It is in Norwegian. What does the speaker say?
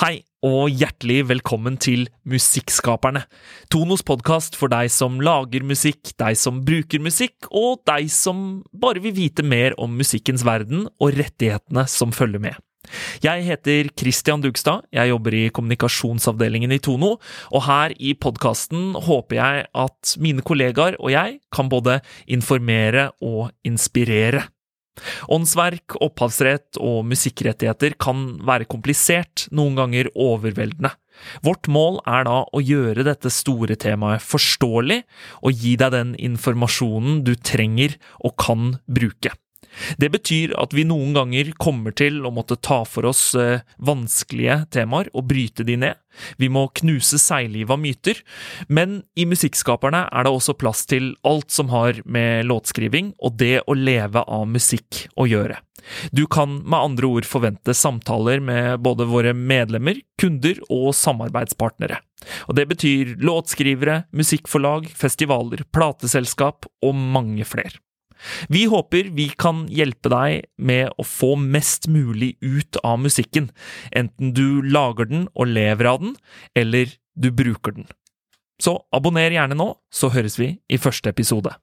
Hei, og hjertelig velkommen til Musikkskaperne. Tonos podkast for deg som lager musikk, deg som bruker musikk, og deg som bare vil vite mer om musikkens verden og rettighetene som følger med. Jeg heter Christian Dugstad, jeg jobber i kommunikasjonsavdelingen i Tono, og her i podkasten håper jeg at mine kollegaer og jeg kan både informere og inspirere. Åndsverk, opphavsrett og musikkrettigheter kan være komplisert, noen ganger overveldende. Vårt mål er da å gjøre dette store temaet forståelig, og gi deg den informasjonen du trenger og kan bruke. Det betyr at vi noen ganger kommer til å måtte ta for oss eh, vanskelige temaer og bryte de ned. Vi må knuse seiglivet av myter, men i Musikkskaperne er det også plass til alt som har med låtskriving og det å leve av musikk å gjøre. Du kan med andre ord forvente samtaler med både våre medlemmer, kunder og samarbeidspartnere. Og det betyr låtskrivere, musikkforlag, festivaler, plateselskap og mange flere. Vi håper vi kan hjelpe deg med å få mest mulig ut av musikken, enten du lager den og lever av den, eller du bruker den. Så abonner gjerne nå, så høres vi i første episode.